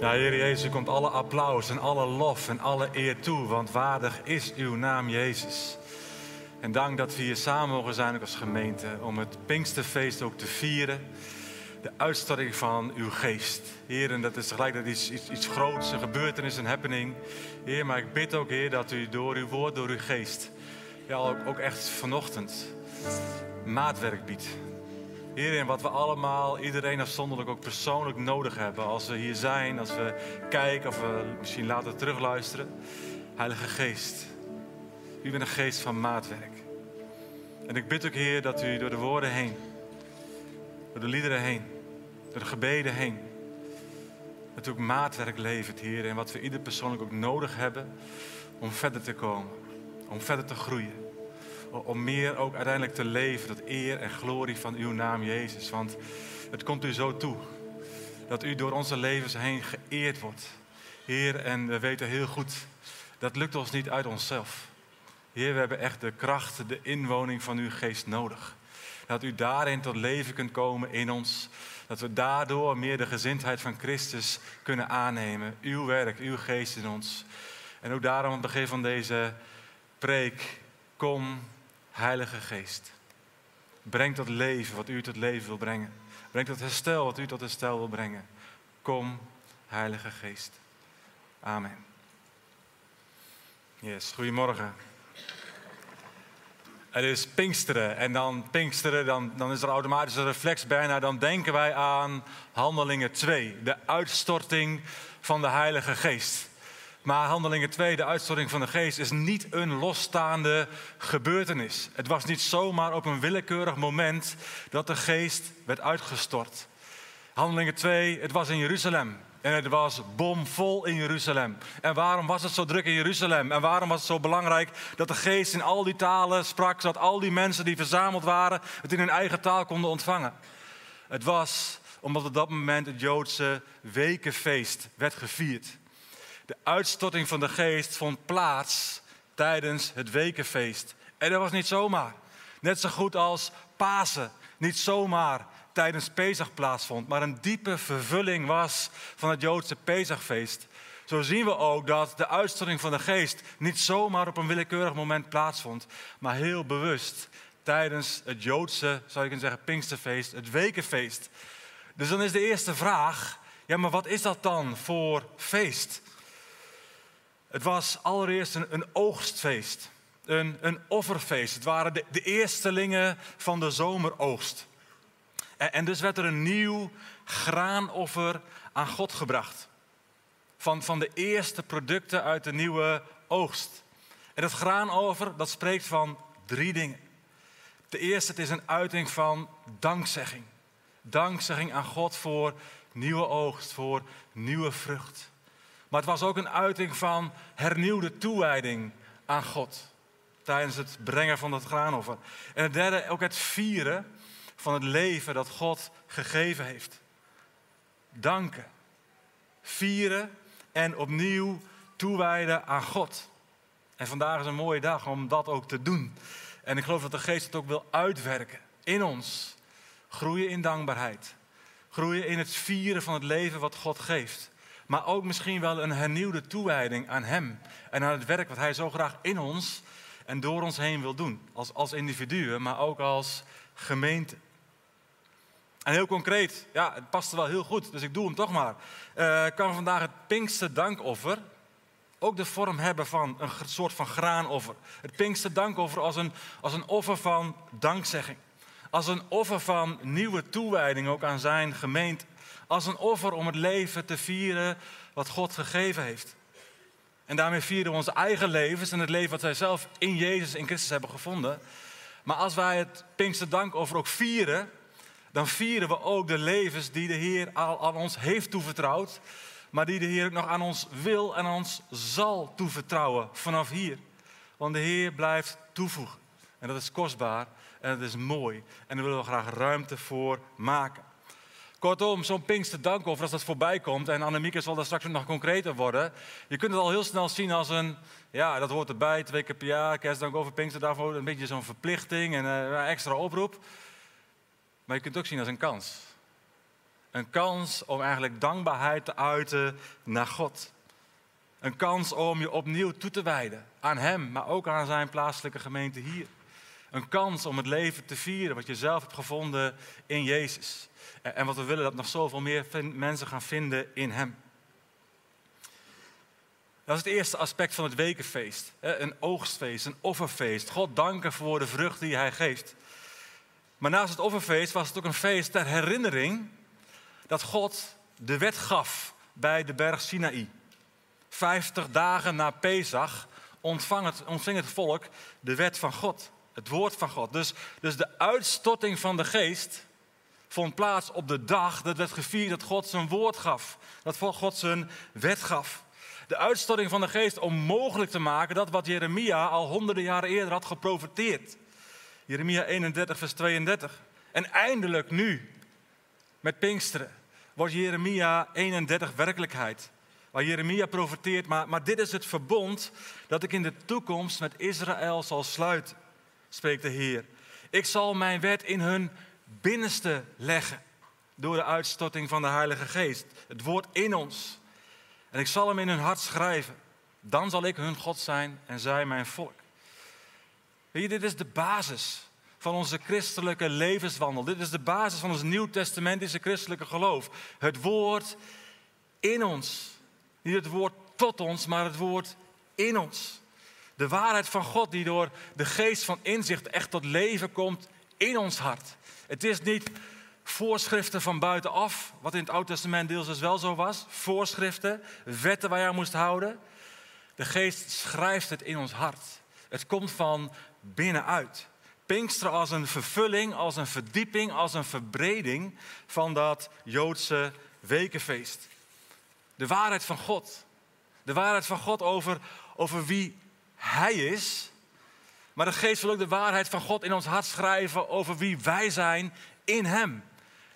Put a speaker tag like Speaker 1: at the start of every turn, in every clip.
Speaker 1: Ja, Heer Jezus, u komt alle applaus en alle lof en alle eer toe, want waardig is uw naam Jezus. En dank dat we hier samen mogen zijn ook als gemeente om het Pinksterfeest ook te vieren. De uitstorting van uw geest. Heer, en dat is tegelijkertijd iets, iets, iets groots, een gebeurtenis, een happening. Heer, maar ik bid ook, Heer, dat u door uw woord, door uw geest, ja, ook, ook echt vanochtend maatwerk biedt. Heer, en wat we allemaal, iedereen afzonderlijk ook persoonlijk nodig hebben. Als we hier zijn, als we kijken of we misschien later terugluisteren. Heilige Geest, u bent een geest van maatwerk. En ik bid ook, Heer, dat u door de woorden heen, door de liederen heen, door de gebeden heen, dat u ook maatwerk levert, Heer. En wat we ieder persoonlijk ook nodig hebben om verder te komen, om verder te groeien om meer ook uiteindelijk te leven tot eer en glorie van uw naam Jezus. Want het komt u zo toe dat u door onze levens heen geëerd wordt. Heer, en we weten heel goed, dat lukt ons niet uit onszelf. Heer, we hebben echt de kracht, de inwoning van uw geest nodig. Dat u daarin tot leven kunt komen in ons. Dat we daardoor meer de gezindheid van Christus kunnen aannemen. Uw werk, uw geest in ons. En ook daarom het begin van deze preek. Kom, Heilige Geest. Breng tot leven wat u tot leven wil brengen. Breng tot herstel wat u tot herstel wil brengen. Kom, Heilige Geest. Amen. Yes, goedemorgen. Het is Pinksteren en dan Pinksteren, dan, dan is er automatisch een reflex bijna. Dan denken wij aan Handelingen 2, de uitstorting van de Heilige Geest. Maar Handelingen 2, de uitstorting van de geest, is niet een losstaande gebeurtenis. Het was niet zomaar op een willekeurig moment dat de geest werd uitgestort. Handelingen 2, het was in Jeruzalem. En het was bomvol in Jeruzalem. En waarom was het zo druk in Jeruzalem? En waarom was het zo belangrijk dat de geest in al die talen sprak, zodat al die mensen die verzameld waren het in hun eigen taal konden ontvangen? Het was omdat op dat moment het Joodse wekenfeest werd gevierd. De uitstorting van de geest vond plaats tijdens het wekenfeest. En dat was niet zomaar. Net zo goed als Pasen niet zomaar tijdens Pesach plaatsvond, maar een diepe vervulling was van het Joodse Pesachfeest. Zo zien we ook dat de uitstorting van de geest niet zomaar op een willekeurig moment plaatsvond, maar heel bewust tijdens het Joodse, zou je kunnen zeggen, Pinksterfeest, het wekenfeest. Dus dan is de eerste vraag, ja, maar wat is dat dan voor feest? Het was allereerst een, een oogstfeest, een, een, offerfeest. Het waren de, de eerstelingen van de zomeroogst. En, en, dus werd er een nieuw graanoffer aan God gebracht. Van, van de eerste producten uit de nieuwe oogst. En dat graanoffer, dat spreekt van drie dingen. De eerste, het is een uiting van dankzegging. Dankzegging aan God voor nieuwe oogst, voor nieuwe vrucht. Maar het was ook een uiting van hernieuwde toewijding aan God. Tijdens het brengen van dat graanoffer. En het derde, ook het vieren van het leven dat God gegeven heeft. Danken. Vieren en opnieuw toewijden aan God. En vandaag is een mooie dag om dat ook te doen. En ik geloof dat de geest het ook wil uitwerken in ons. Groeien in dankbaarheid. Groeien in het vieren van het leven wat God geeft maar ook misschien wel een hernieuwde toewijding aan Hem en aan het werk wat Hij zo graag in ons en door ons heen wil doen. Als, als individuen, maar ook als gemeente. En heel concreet, ja, het past wel heel goed, dus ik doe hem toch maar. Uh, kan vandaag het Pinkster dankoffer ook de vorm hebben van een soort van graanoffer. Het Pinkster dankoffer als een, als een offer van dankzegging. Als een offer van nieuwe toewijding ook aan zijn gemeente als een offer om het leven te vieren wat God gegeven heeft. En daarmee vieren we onze eigen levens en het leven wat wij zelf in Jezus, in Christus hebben gevonden. Maar als wij het Pinkster Dankoffer ook vieren, dan vieren we ook de levens die de Heer al aan ons heeft toevertrouwd. Maar die de Heer ook nog aan ons wil en aan ons zal toevertrouwen vanaf hier. Want de Heer blijft toevoegen. En dat is kostbaar en dat is mooi. En daar willen we graag ruimte voor maken. Kortom, zo'n Pinkster dankoffer, als dat voorbij komt, en Annemieke zal daar straks nog concreter worden. Je kunt het al heel snel zien als een, ja, dat hoort erbij, twee keer per jaar, kerstdank over Pinkster, daarvoor een beetje zo'n verplichting en een extra oproep. Maar je kunt het ook zien als een kans. Een kans om eigenlijk dankbaarheid te uiten naar God. Een kans om je opnieuw toe te wijden aan Hem, maar ook aan zijn plaatselijke gemeente hier. Een kans om het leven te vieren wat je zelf hebt gevonden in Jezus. En wat we willen dat nog zoveel meer mensen gaan vinden in Hem. Dat is het eerste aspect van het wekenfeest. Een oogstfeest, een offerfeest. God danken voor de vrucht die Hij geeft. Maar naast het offerfeest was het ook een feest ter herinnering dat God de wet gaf bij de berg Sinaï. Vijftig dagen na Pesach ontving het, ontving het volk de wet van God, het woord van God. Dus, dus de uitstorting van de geest vond plaats op de dag dat werd gevierd dat God zijn woord gaf. Dat God zijn wet gaf. De uitstorting van de geest om mogelijk te maken dat wat Jeremia al honderden jaren eerder had geprofeteerd. Jeremia 31, vers 32. En eindelijk nu, met Pinksteren, wordt Jeremia 31 werkelijkheid. Waar Jeremia profeteert, maar, maar dit is het verbond dat ik in de toekomst met Israël zal sluiten, spreekt de Heer. Ik zal mijn wet in hun binnenste leggen door de uitstorting van de Heilige Geest. Het woord in ons. En ik zal hem in hun hart schrijven. Dan zal ik hun God zijn en zij mijn volk. Weet je, dit is de basis van onze christelijke levenswandel. Dit is de basis van ons nieuw-testamentische christelijke geloof. Het woord in ons. Niet het woord tot ons, maar het woord in ons. De waarheid van God die door de geest van inzicht echt tot leven komt in ons hart. Het is niet voorschriften van buitenaf, wat in het Oude Testament deels dus wel zo was. Voorschriften, wetten waar je aan moest houden. De geest schrijft het in ons hart. Het komt van binnenuit. Pinksteren als een vervulling, als een verdieping, als een verbreding van dat Joodse wekenfeest. De waarheid van God. De waarheid van God over, over wie Hij is. Maar de geest wil ook de waarheid van God in ons hart schrijven over wie wij zijn in Hem.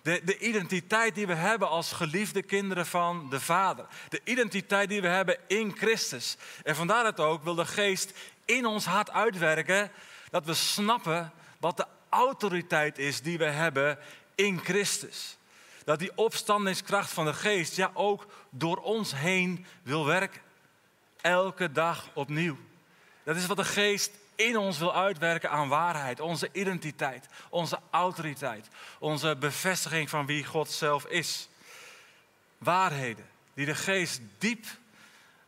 Speaker 1: De, de, identiteit die we hebben als geliefde kinderen van de Vader. De identiteit die we hebben in Christus. En vandaar dat ook wil de geest in ons hart uitwerken dat we snappen wat de autoriteit is die we hebben in Christus. Dat die opstandingskracht van de geest ja ook door ons heen wil werken. Elke dag opnieuw. Dat is wat de geest in ons wil uitwerken aan waarheid, onze identiteit, onze autoriteit, onze bevestiging van wie God zelf is. Waarheden die de geest diep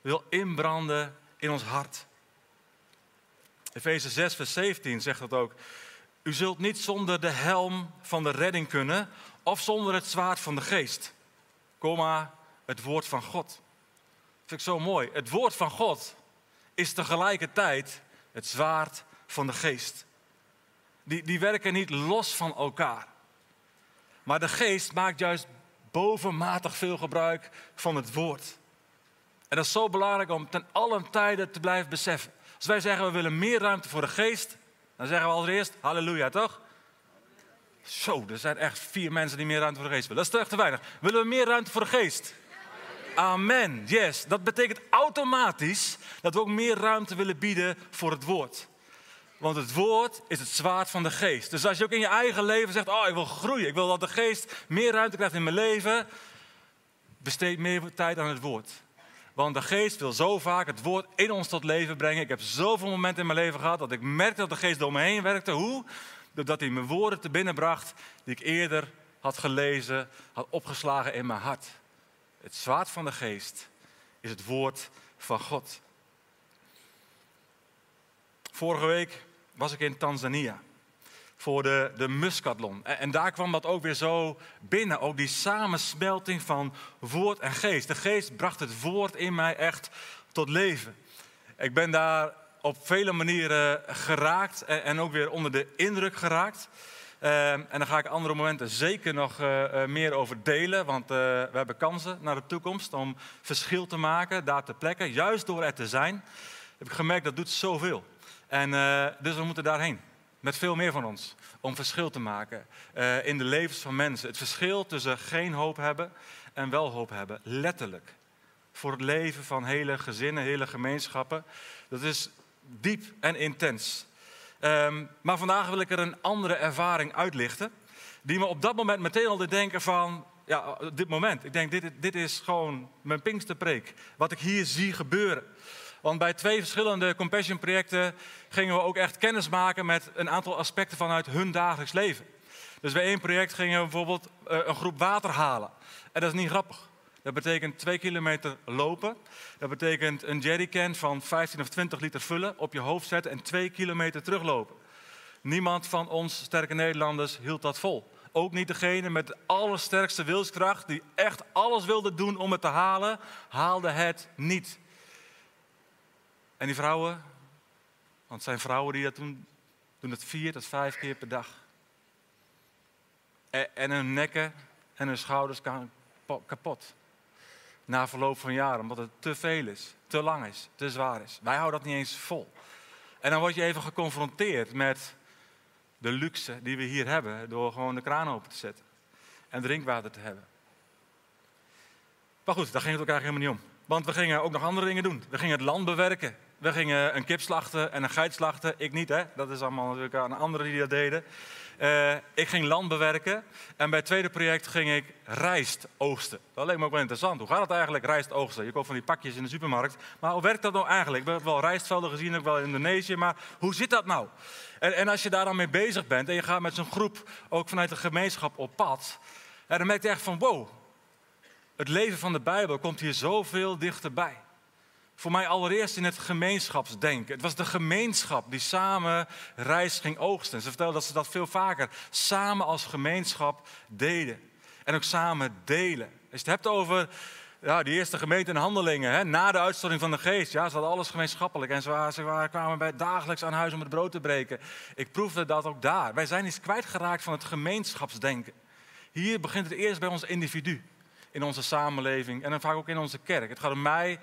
Speaker 1: wil inbranden in ons hart. Efeze 6, vers 17 zegt dat ook. U zult niet zonder de helm van de redding kunnen of zonder het zwaard van de geest. Komma, het woord van God. Dat vind ik zo mooi. Het woord van God is tegelijkertijd het zwaard van de geest. Die, die werken niet los van elkaar. Maar de geest maakt juist bovenmatig veel gebruik van het woord. En dat is zo belangrijk om ten allen tijde te blijven beseffen. Als wij zeggen we willen meer ruimte voor de geest, dan zeggen we allereerst halleluja, toch? Zo, er zijn echt vier mensen die meer ruimte voor de geest willen. Dat is echt te weinig. Willen we meer ruimte voor de geest? Amen. Yes. Dat betekent automatisch dat we ook meer ruimte willen bieden voor het woord. Want het woord is het zwaard van de geest. Dus als je ook in je eigen leven zegt: Oh, ik wil groeien, ik wil dat de geest meer ruimte krijgt in mijn leven, besteed meer tijd aan het woord. Want de geest wil zo vaak het woord in ons tot leven brengen. Ik heb zoveel momenten in mijn leven gehad dat ik merkte dat de geest door me heen werkte. Hoe? Doordat hij mijn woorden te binnen bracht die ik eerder had gelezen, had opgeslagen in mijn hart. Het zwaard van de geest is het woord van God. Vorige week was ik in Tanzania voor de, de Muscatlon. En, daar kwam dat ook weer zo binnen. Ook die samensmelting van woord en geest. De geest bracht het woord in mij echt tot leven. Ik ben daar op vele manieren geraakt en ook weer onder de indruk geraakt. Uh, en daar ga ik andere momenten zeker nog uh, meer over delen. Want uh, we hebben kansen naar de toekomst om verschil te maken daar ter plekke. Juist door er te zijn heb ik gemerkt dat doet zoveel. En dus we moeten daarheen met veel meer van ons, om verschil te maken in de levens van mensen. Het verschil tussen geen hoop hebben en wel hoop hebben, letterlijk. Voor het leven van hele gezinnen, hele gemeenschappen. Dat is diep en intens. Um, maar vandaag wil ik er een andere ervaring uitlichten, die me op dat moment meteen al deed denken van, ja, dit moment. Ik denk, dit, dit is gewoon mijn Pinksterpreek. Wat ik hier zie gebeuren. Want bij twee verschillende Compassion projecten gingen we ook echt kennis maken met een aantal aspecten vanuit hun dagelijks leven. Dus bij één project gingen we bijvoorbeeld eh, een groep water halen. En dat is niet grappig. Dat betekent twee kilometer lopen. Dat betekent een jerrycan van 15 of 20 liter vullen, op je hoofd zetten en twee kilometer teruglopen. Niemand van ons sterke Nederlanders hield dat vol. Ook niet degene met de allersterkste wilskracht, die echt alles wilde doen om het te halen, haalde het niet. En die vrouwen, want het zijn vrouwen die dat doen, doen het vier tot vijf keer per dag. En hun nekken en hun schouders kapot. Na verloop van jaren, omdat het te veel is, te lang is, te zwaar is. Wij houden dat niet eens vol. En dan word je even geconfronteerd met de luxe die we hier hebben door gewoon de kraan open te zetten en drinkwater te hebben. Maar goed, daar ging het ook eigenlijk helemaal niet om. Want we gingen ook nog andere dingen doen. We gingen het land bewerken. We gingen een kip slachten en een geit slachten. Ik niet, hè. Dat is allemaal natuurlijk aan anderen die dat deden. Uh, ik ging land bewerken. En bij het tweede project ging ik rijst oogsten. Dat leek me ook wel interessant. Hoe gaat het eigenlijk, rijst oogsten? Je koopt van die pakjes in de supermarkt. Maar hoe werkt dat nou eigenlijk? We hebben wel rijstvelden gezien, ook wel in Indonesië. Maar hoe zit dat nou? En, en als je daar dan mee bezig bent en je gaat met zo'n groep ook vanuit de gemeenschap op pad. dan merk je echt van wow, het leven van de Bijbel komt hier zoveel dichterbij. Voor mij allereerst in het gemeenschapsdenken. Het was de gemeenschap die samen reis ging oogsten. Ze vertelden dat ze dat veel vaker samen als gemeenschap deden. En ook samen delen. Als je het hebt over ja, die eerste gemeente in handelingen, hè, na de uitstorting van de geest. Ja, ze hadden alles gemeenschappelijk en ze, ze kwamen bij dagelijks aan huis om het brood te breken. Ik proefde dat ook daar. Wij zijn iets kwijtgeraakt van het gemeenschapsdenken. Hier begint het eerst bij ons individu. In onze samenleving en dan vaak ook in onze kerk. Het gaat om mij,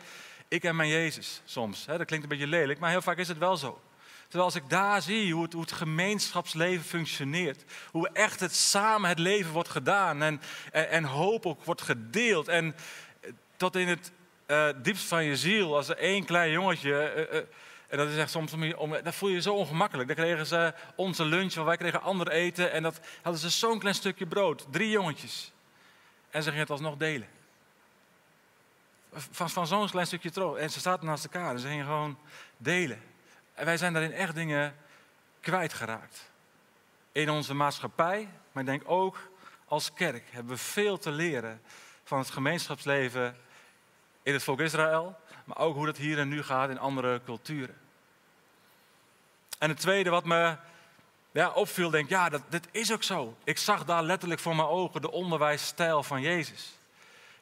Speaker 1: ik en mijn Jezus soms. Hè. Dat klinkt een beetje lelijk, maar heel vaak is het wel zo. Terwijl als ik daar zie hoe het, hoe het, gemeenschapsleven functioneert, hoe echt het samen het leven wordt gedaan en, en, hoop ook wordt gedeeld. En tot in het uh, diepst van je ziel, als er één klein jongetje. Uh, en dat is echt soms, om, dat voel je je zo ongemakkelijk. Dan kregen ze onze lunch, wij kregen ander eten. En dat hadden ze zo'n klein stukje brood. Drie jongetjes. En ze gingen het alsnog delen. Van, zo'n klein stukje tro. En ze zaten naast elkaar en ze gingen gewoon delen. En wij zijn daarin echt dingen kwijtgeraakt. In onze maatschappij, maar ik denk ook als kerk hebben we veel te leren van het gemeenschapsleven in het volk Israël, maar ook hoe dat hier en nu gaat in andere culturen. En het tweede wat me ja, opviel, denk ja, dat, dit is ook zo. Ik zag daar letterlijk voor mijn ogen de onderwijsstijl van Jezus.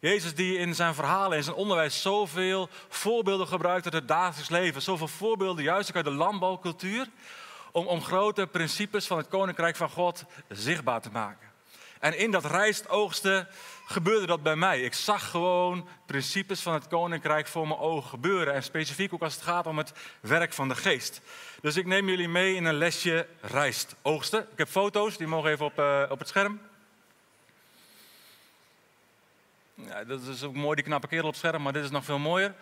Speaker 1: Jezus die in zijn verhalen, in zijn onderwijs zoveel voorbeelden gebruikt uit het dagelijks leven. Zoveel voorbeelden juist ook uit de landbouwcultuur. Om, om grote principes van het koninkrijk van God zichtbaar te maken. En in dat rijstoogsten gebeurde dat bij mij. Ik zag gewoon principes van het koninkrijk voor mijn ogen gebeuren. En specifiek ook als het gaat om het werk van de geest. Dus ik neem jullie mee in een lesje rijstoogsten. Ik heb foto's, die mogen even op, uh, op het scherm. Ja, dat is ook mooi, die knappe kerel op scherm, maar dit is nog veel mooier.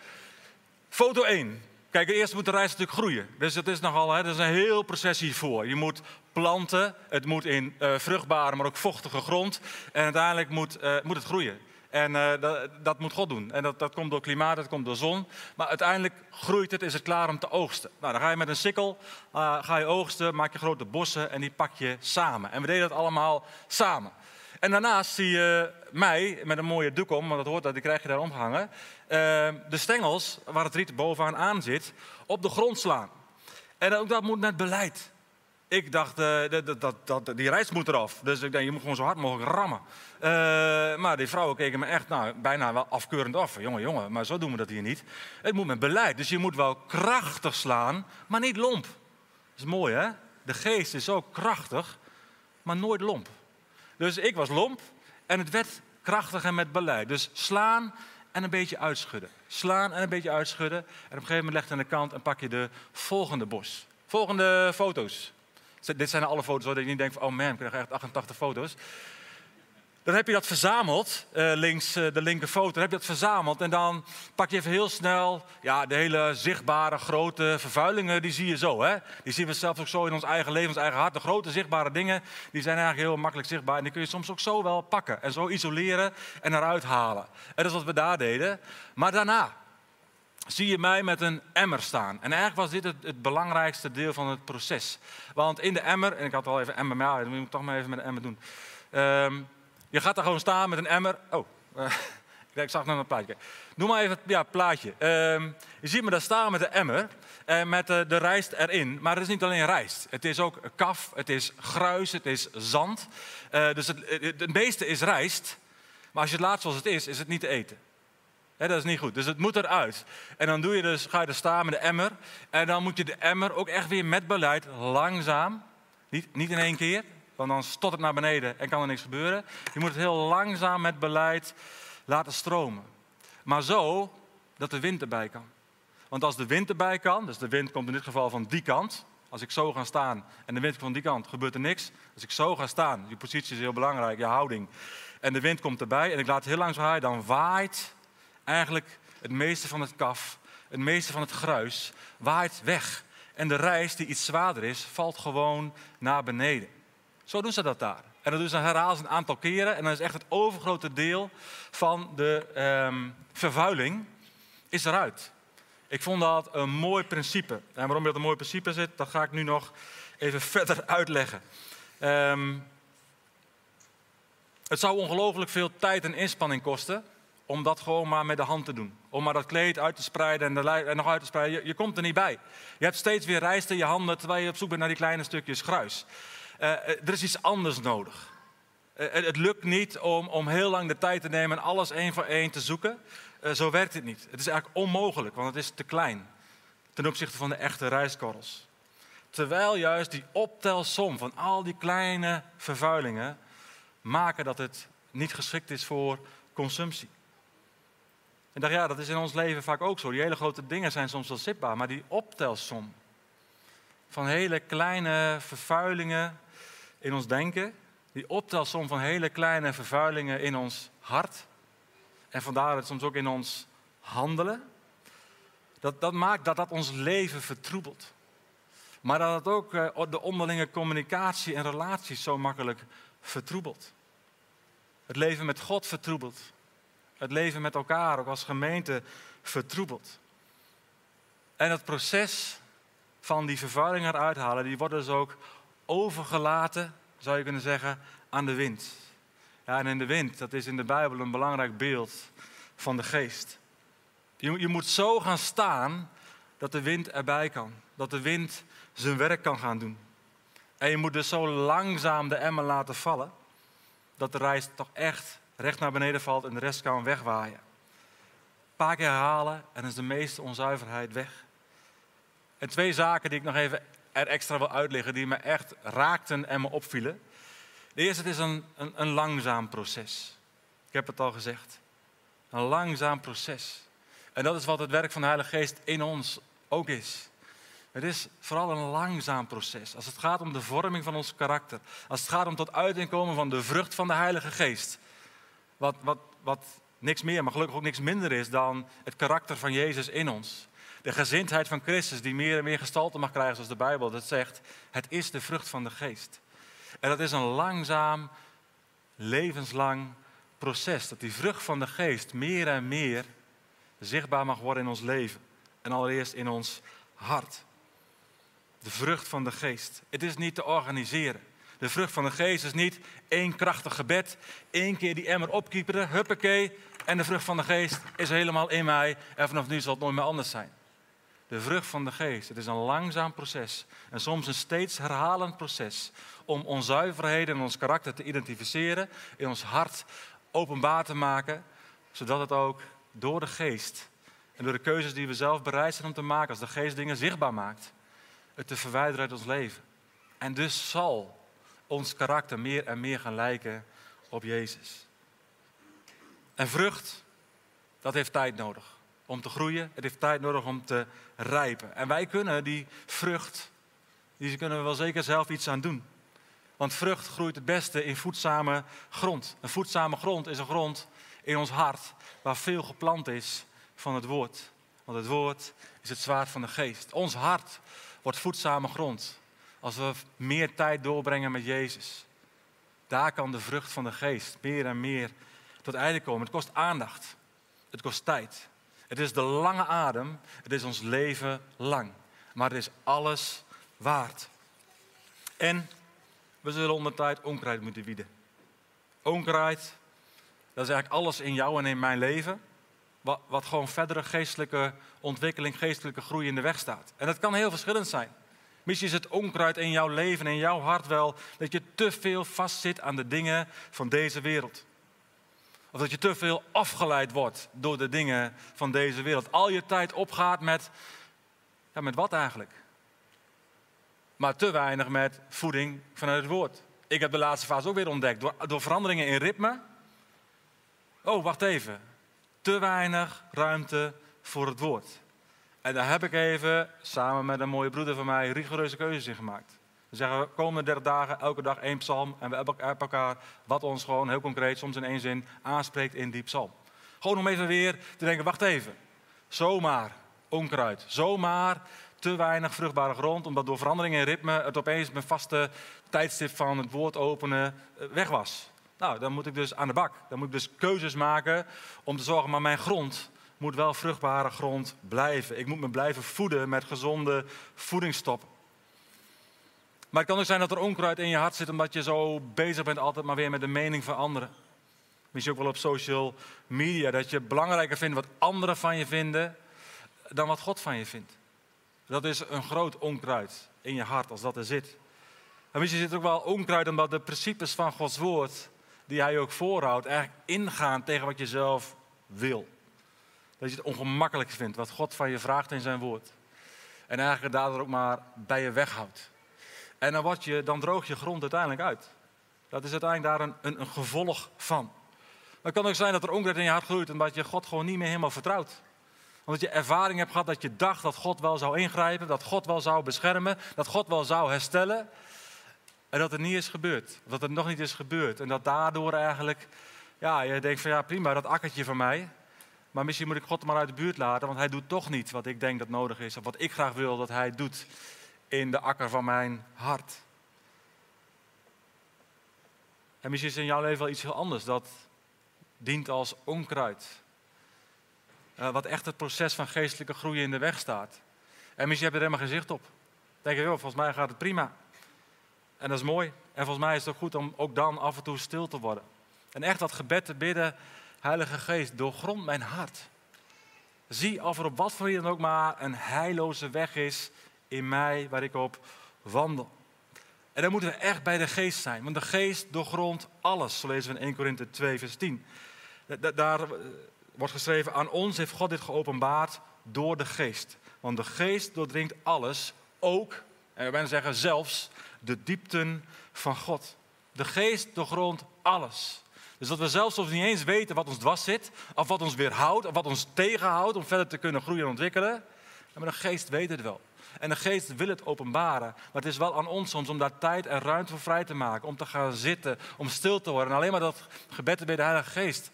Speaker 1: Foto 1. Kijk, eerst moet de rijst natuurlijk groeien. Dus het is nogal, hè, er is een heel proces hiervoor. Je moet planten, het moet in uh, vruchtbare, maar ook vochtige grond. En uiteindelijk moet, uh, moet het groeien. En uh, dat, dat, moet God doen. En dat, dat komt door klimaat, dat komt door zon. Maar uiteindelijk groeit het, is het klaar om te oogsten. Nou, dan ga je met een sikkel, ga je oogsten, maak je grote bossen en die pak je samen. En we deden dat allemaal samen. En daarnaast zie je mij met een mooie doek om, want dat hoort dat, die krijg je daar omgehangen. de stengels, waar het riet bovenaan aan zit, op de grond slaan. En ook dat moet met beleid. Ik dacht, uh, dat, dat, dat, die reis moet eraf. Dus ik denk, je moet gewoon zo hard mogelijk rammen. Uh, maar die vrouwen keken me echt nou, bijna wel afkeurend af. Jongen, jongen, maar zo doen we dat hier niet. Het moet met beleid. Dus je moet wel krachtig slaan, maar niet lomp. Dat is mooi, hè? De geest is zo krachtig, maar nooit lomp. Dus ik was lomp en het werd krachtig en met beleid. Dus slaan en een beetje uitschudden. Slaan en een beetje uitschudden. En op een gegeven moment leg je aan de kant en pak je de volgende bos. Volgende foto's. Dit zijn alle foto's waar je niet denkt van, oh man, ik krijg echt 88 foto's. Dan heb je dat verzameld, uh, links uh, de linker foto, dan heb je dat verzameld. En dan pak je even heel snel ja, de hele zichtbare grote vervuilingen, die zie je zo. Hè? Die zien we zelfs ook zo in ons eigen leven, ons eigen hart. De grote zichtbare dingen, die zijn eigenlijk heel makkelijk zichtbaar. En die kun je soms ook zo wel pakken en zo isoleren en eruit halen. En dat is wat we daar deden. Maar daarna zie je mij met een emmer staan. En eigenlijk was dit het, het belangrijkste deel van het proces. Want in de emmer, en ik had al even emmer, maar ja, moet ik toch maar even met de emmer doen. Um, je gaat daar gewoon staan met een emmer. Oh, ik zag nog een plaatje. Noem maar even ja, plaatje. Uh, je ziet me daar staan met een emmer en met de, de rijst erin. Maar het is niet alleen rijst. Het is ook kaf, het is gruis, het is zand. Uh, dus het, het, meeste is rijst. Maar als je het laat zoals het is, is het niet te eten. Dat is niet goed. Dus het moet eruit. En dan doe je dus, ga je er staan met de emmer. En dan moet je de emmer ook echt weer met beleid langzaam, niet, niet in één keer, want dan stot het naar beneden en kan er niks gebeuren. Je moet het heel langzaam met beleid laten stromen. Maar zo dat de wind erbij kan. Want als de wind erbij kan, dus de wind komt in dit geval van die kant. Als ik zo ga staan en de wind komt van die kant, gebeurt er niks. Als ik zo ga staan, je positie is heel belangrijk, je houding. En de wind komt erbij en ik laat het heel langzaam waaien, dan waait eigenlijk het meeste van het kaf, het meeste van het gruis, waait weg. En de rijst, die iets zwaarder is, valt gewoon naar beneden. Zo doen ze dat daar. En dat doen ze herhaald een aantal keren. En dan is echt het overgrote deel van de um, vervuiling is eruit. Ik vond dat een mooi principe. En waarom dat een mooi principe zit, dat ga ik nu nog even verder uitleggen. Um, het zou ongelooflijk veel tijd en inspanning kosten om dat gewoon maar met de hand te doen. Om maar dat kleed uit te spreiden en, de, nog uit te spreiden. Je, je, komt er niet bij. Je hebt steeds weer rijst in je handen terwijl je op zoek bent naar die kleine stukjes gruis. Uh, er is iets anders nodig. Uh, het lukt niet om, om heel lang de tijd te nemen en alles één voor één te zoeken. Zo werkt het niet. Het is eigenlijk onmogelijk, want het is te klein ten opzichte van de echte rijstkorrels. Terwijl juist die optelsom van al die kleine vervuilingen maken dat het niet geschikt is voor consumptie. En dacht, ja, dat is in ons leven vaak ook zo. Die hele grote dingen zijn soms wel zichtbaar, maar die optelsom van hele kleine vervuilingen in ons denken, die optelsom van hele kleine vervuilingen in ons hart, en vandaar het soms ook in ons handelen, dat, dat maakt dat dat ons leven vertroebelt. Maar dat het ook eh, de onderlinge communicatie en relaties zo makkelijk vertroebelt. Het leven met God vertroebelt het leven met elkaar, ook als gemeente, vertroebelt. En het proces van die vervuiling eruit halen, die wordt dus ook overgelaten, zou je kunnen zeggen, aan de wind. En in de wind, dat is in de Bijbel een belangrijk beeld van de geest. Je, je moet zo gaan staan dat de wind erbij kan. Dat de wind zijn werk kan gaan doen. En je moet dus zo langzaam de emmer laten vallen, dat de reis toch echt recht naar beneden valt en de rest kan wegwaaien. Een paar keer herhalen en is de meeste onzuiverheid weg. En twee zaken die ik nog even er extra wil uitleggen, die me echt raakten en me opvielen. De eerste, het is een, een, een langzaam proces. Ik heb het al gezegd. Een langzaam proces. En dat is wat het werk van de Heilige Geest in ons ook is. Het is vooral een langzaam proces. Als het gaat om de vorming van ons karakter. Als het gaat om tot uiting komen van de vrucht van de Heilige Geest. Wat, wat, wat niks meer, maar gelukkig ook niks minder is dan het karakter van Jezus in ons. De gezindheid van Christus die meer en meer gestalte mag krijgen zoals de Bijbel dat zegt. Het is de vrucht van de geest. En dat is een langzaam, levenslang proces. Dat die vrucht van de geest meer en meer zichtbaar mag worden in ons leven. En allereerst in ons hart. De vrucht van de geest. Het is niet te organiseren. De vrucht van de geest is niet één krachtig gebed, één keer die emmer opkieperen, huppakee, en de vrucht van de geest is helemaal in mij en vanaf nu zal het nooit meer anders zijn. De vrucht van de geest, het is een langzaam proces en soms een steeds herhalend proces om onzuiverheden in ons karakter te identificeren, in ons hart openbaar te maken, zodat het ook door de geest en door de keuzes die we zelf bereid zijn om te maken, als de geest dingen zichtbaar maakt, het te verwijderen uit ons leven. En dus zal ons karakter meer en meer gaan lijken op Jezus. En vrucht, dat heeft tijd nodig om te groeien. Het heeft tijd nodig om te rijpen. En wij kunnen die vrucht, die kunnen we wel zeker zelf iets aan doen. Want vrucht groeit het beste in voedzame grond. Een voedzame grond is een grond in ons hart waar veel geplant is van het woord. Want het woord is het zwaard van de geest. Ons hart wordt voedzame grond als we meer tijd doorbrengen met Jezus. Daar kan de vrucht van de geest meer en meer tot einde komen. Het kost aandacht. Het kost tijd. Het is de lange adem. Het is ons leven lang. Maar het is alles waard. En we zullen onder tijd onkruid moeten wieden. Onkruid, dat is eigenlijk alles in jou en in mijn leven. Wat, wat gewoon verdere geestelijke ontwikkeling, geestelijke groei in de weg staat. En dat kan heel verschillend zijn. Misschien is het onkruid in jouw leven en in jouw hart wel dat je te veel vastzit aan de dingen van deze wereld. Of dat je te veel afgeleid wordt door de dingen van deze wereld. Al je tijd opgaat met, ja, met wat eigenlijk? Maar te weinig met voeding vanuit het woord. Ik heb de laatste fase ook weer ontdekt. Door, door veranderingen in ritme. Oh, wacht even. Te weinig ruimte voor het woord. En daar heb ik even, samen met een mooie broeder van mij, rigoureuze keuzes in gemaakt. We zeggen, we komende 30 dagen, elke dag één psalm. En we hebben elkaar wat ons gewoon heel concreet, soms in één zin, aanspreekt in die psalm. Gewoon om even weer te denken, wacht even. Zomaar onkruid. Zomaar te weinig vruchtbare grond, omdat door veranderingen in ritme het opeens mijn vaste tijdstip van het woord openen eh, weg was. Nou, dan moet ik dus aan de bak. Dan moet ik dus keuzes maken om te zorgen, maar mijn grond moet wel vruchtbare grond blijven. Ik moet me blijven voeden met gezonde voedingsstoffen. Maar het kan ook zijn dat er onkruid in je hart zit omdat je zo bezig bent altijd maar weer met de mening van anderen. Misschien ook wel op social media, dat je belangrijker vindt wat anderen van je vinden dan wat God van je vindt. Dat is een groot onkruid in je hart als dat er zit. En misschien zit ook wel onkruid omdat de principes van Gods woord, die hij ook voorhoudt, eigenlijk ingaan tegen wat je zelf wil. Dat je het ongemakkelijk vindt wat God van je vraagt in zijn woord. En eigenlijk daardoor ook maar bij je weghoudt. En dan, je, dan droog je grond uiteindelijk uit. Dat is uiteindelijk daar een, een, een gevolg van. Maar het kan ook zijn dat er onkruid in je hart groeit omdat je God gewoon niet meer helemaal vertrouwt. Omdat je ervaring hebt gehad dat je dacht dat God wel zou ingrijpen, dat God wel zou beschermen, dat God wel zou herstellen. En dat het niet is gebeurd. Dat het nog niet is gebeurd. En dat daardoor eigenlijk, ja, je denkt van ja prima, dat akkertje van mij. Maar misschien moet ik God maar uit de buurt laten, want hij doet toch niet wat ik denk dat nodig is. Of wat ik graag wil dat hij doet in de akker van mijn hart. En misschien is in jouw leven wel iets heel anders. Dat dient als onkruid. Uh, wat echt het proces van geestelijke groei in de weg staat. En misschien heb je er helemaal geen zicht op. Dan denk je, joh, volgens mij gaat het prima. En dat is mooi. En volgens mij is het ook goed om ook dan af en toe stil te worden. En echt dat gebed te bidden, Heilige Geest, doorgrond mijn hart. Zie of er op wat voor reden ook maar een heilloze weg is in mij waar ik op wandel. En dan moeten we echt bij de geest zijn, want de geest doorgrondt alles. Zo lezen we in 1 Korinthe 2, vers 10. Daar eh, wordt geschreven, aan ons heeft God dit geopenbaard door de geest. Want de geest doordringt alles, ook, en we zeggen zelfs, de diepten van God. De geest doorgrondt alles. Dus dat we zelfs soms niet eens weten wat ons dwars zit, of wat ons weerhoudt, of wat ons tegenhoudt om verder te kunnen groeien en ontwikkelen. Maar de geest weet het wel. En de geest wil het openbaren. Maar het is wel aan ons soms om daar tijd en ruimte voor vrij te maken. Om te gaan zitten, om stil te worden. En alleen maar dat gebed bij de Heilige Geest.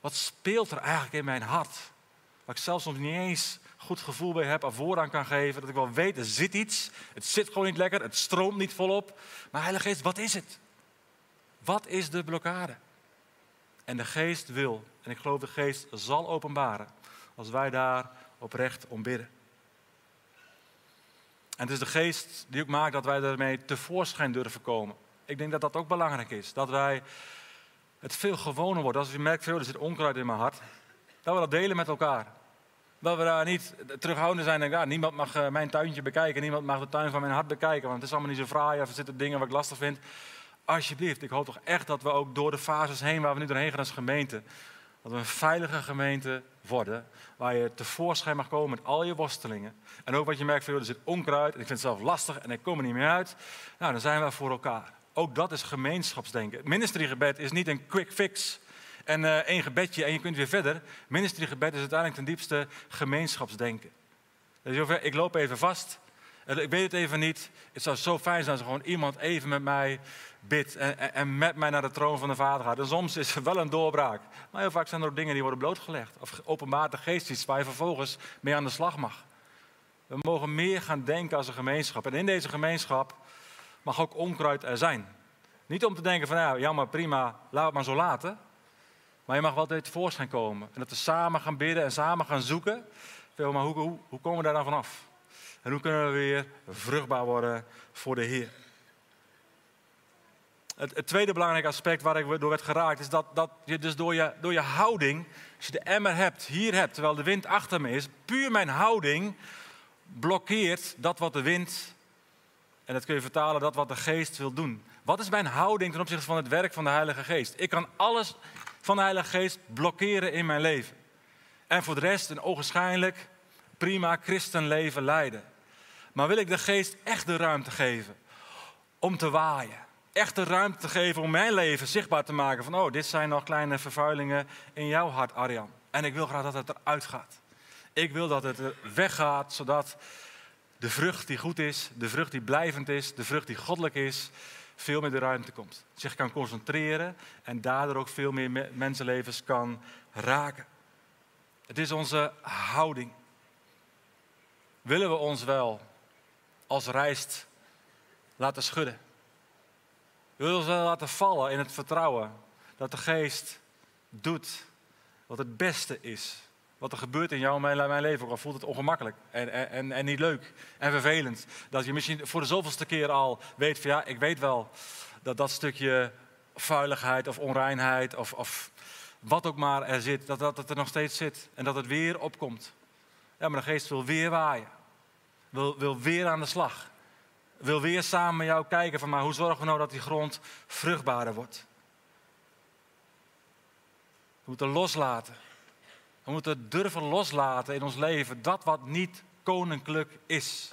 Speaker 1: Wat speelt er eigenlijk in mijn hart? Waar ik zelfs soms niet eens goed gevoel bij heb of woord aan kan geven. Dat ik wel weet, er zit iets. Het zit gewoon niet lekker. Het stroomt niet volop. Maar Heilige Geest, wat is het? Wat is de blokkade? En de geest wil, en ik geloof de geest zal openbaren, als wij daar oprecht om bidden. En het is de geest die ook maakt dat wij ermee tevoorschijn durven komen. Ik denk dat dat ook belangrijk is. Dat wij het veel gewoner wordt. Als je merkt, veel, er zit onkruid in mijn hart. Dat we dat delen met elkaar. Dat we daar niet terughoudend zijn en ja, niemand mag eh, mijn tuintje bekijken. Niemand mag de tuin van mijn hart bekijken. Want het is allemaal niet zo fraai of er zitten dingen wat ik lastig vind alsjeblieft, ik hoop toch echt dat we ook door de fases heen waar we nu doorheen gaan als gemeente, dat we een veilige gemeente worden, waar je tevoorschijn mag komen met al je worstelingen. En ook wat je merkt, van, er zit onkruid en ik vind het zelf lastig en ik kom er niet meer uit. Nou, dan zijn we voor elkaar. Ook dat is gemeenschapsdenken. Ministeriegebed is niet een quick fix en uh, één gebedje en je kunt weer verder. Ministeriegebed is uiteindelijk ten diepste gemeenschapsdenken. Dus ik loop even vast Ik weet het even niet. Het zou zo fijn zijn als gewoon iemand even met mij bidt en, met mij naar de troon van de Vader gaat. En soms is er wel een doorbraak. Maar heel vaak zijn er ook dingen die worden blootgelegd. Of openbaart de waar je vervolgens mee aan de slag mag. We mogen meer gaan denken als een gemeenschap. En in deze gemeenschap mag ook onkruid er zijn. Niet om te denken van, ja, jammer, prima, laat het maar zo laten. Maar je mag wel dit tevoorschijn komen. En dat we samen gaan bidden en samen gaan zoeken. Maar hoe, hoe, hoe komen we daar dan vanaf? En hoe kunnen we weer vruchtbaar worden voor de Heer? Het, tweede belangrijke aspect waar ik door werd geraakt, is dat, dat je dus door je, door je houding, als je de emmer hebt, hier hebt, terwijl de wind achter me is, puur mijn houding blokkeert dat wat de wind, en dat kun je vertalen, dat wat de geest wil doen. Wat is mijn houding ten opzichte van het werk van de Heilige Geest? Ik kan alles van de Heilige Geest blokkeren in mijn leven. En voor de rest een ogenschijnlijk prima christenleven leiden. Maar wil ik de Geest echt de ruimte geven om te waaien? Echt de ruimte te geven om mijn leven zichtbaar te maken van, oh, dit zijn nog kleine vervuilingen in jouw hart, Arjan. En ik wil graag dat het eruit gaat. Ik wil dat het weggaat, zodat de vrucht die goed is, de vrucht die blijvend is, de vrucht die goddelijk is, veel meer de ruimte komt. Zich kan concentreren en daardoor ook veel meer mensenlevens kan raken. Het is onze houding. Willen we ons wel als rijst laten schudden? Willen we ons laten vallen in het vertrouwen dat de geest doet wat het beste is? Wat er gebeurt in jou en mijn, leven, ook al voelt het ongemakkelijk en, en, en niet leuk en vervelend. Dat je misschien voor de zoveelste keer al weet van ja, ik weet wel dat dat stukje vuiligheid of onreinheid of, of wat ook maar er zit, dat, dat het er nog steeds zit en dat het weer opkomt. Ja, maar de geest wil weer waaien. Wil, wil weer aan de slag. Wil weer samen met jou kijken van maar hoe zorgen we nou dat die grond vruchtbaarder wordt. We moeten loslaten. We moeten durven loslaten in ons leven dat wat niet koninklijk is.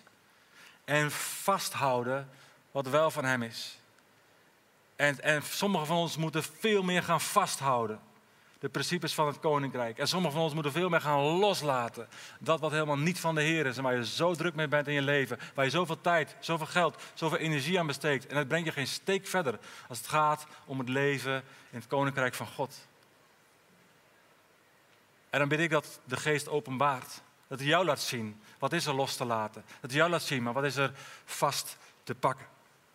Speaker 1: En vasthouden wat wel van Hem is. En, en sommigen van ons moeten veel meer gaan vasthouden. De principes van het koninkrijk. En sommigen van ons moeten veel meer gaan loslaten. Dat wat helemaal niet van de Heer is. En waar je zo druk mee bent in je leven. Waar je zoveel tijd, zoveel geld, zoveel energie aan besteedt. En het brengt je geen steek verder. Als het gaat om het leven in het koninkrijk van God. En dan bid ik dat de geest openbaart. Dat hij jou laat zien wat is er los te laten. Dat hij jou laat zien, maar wat is er vast te pakken.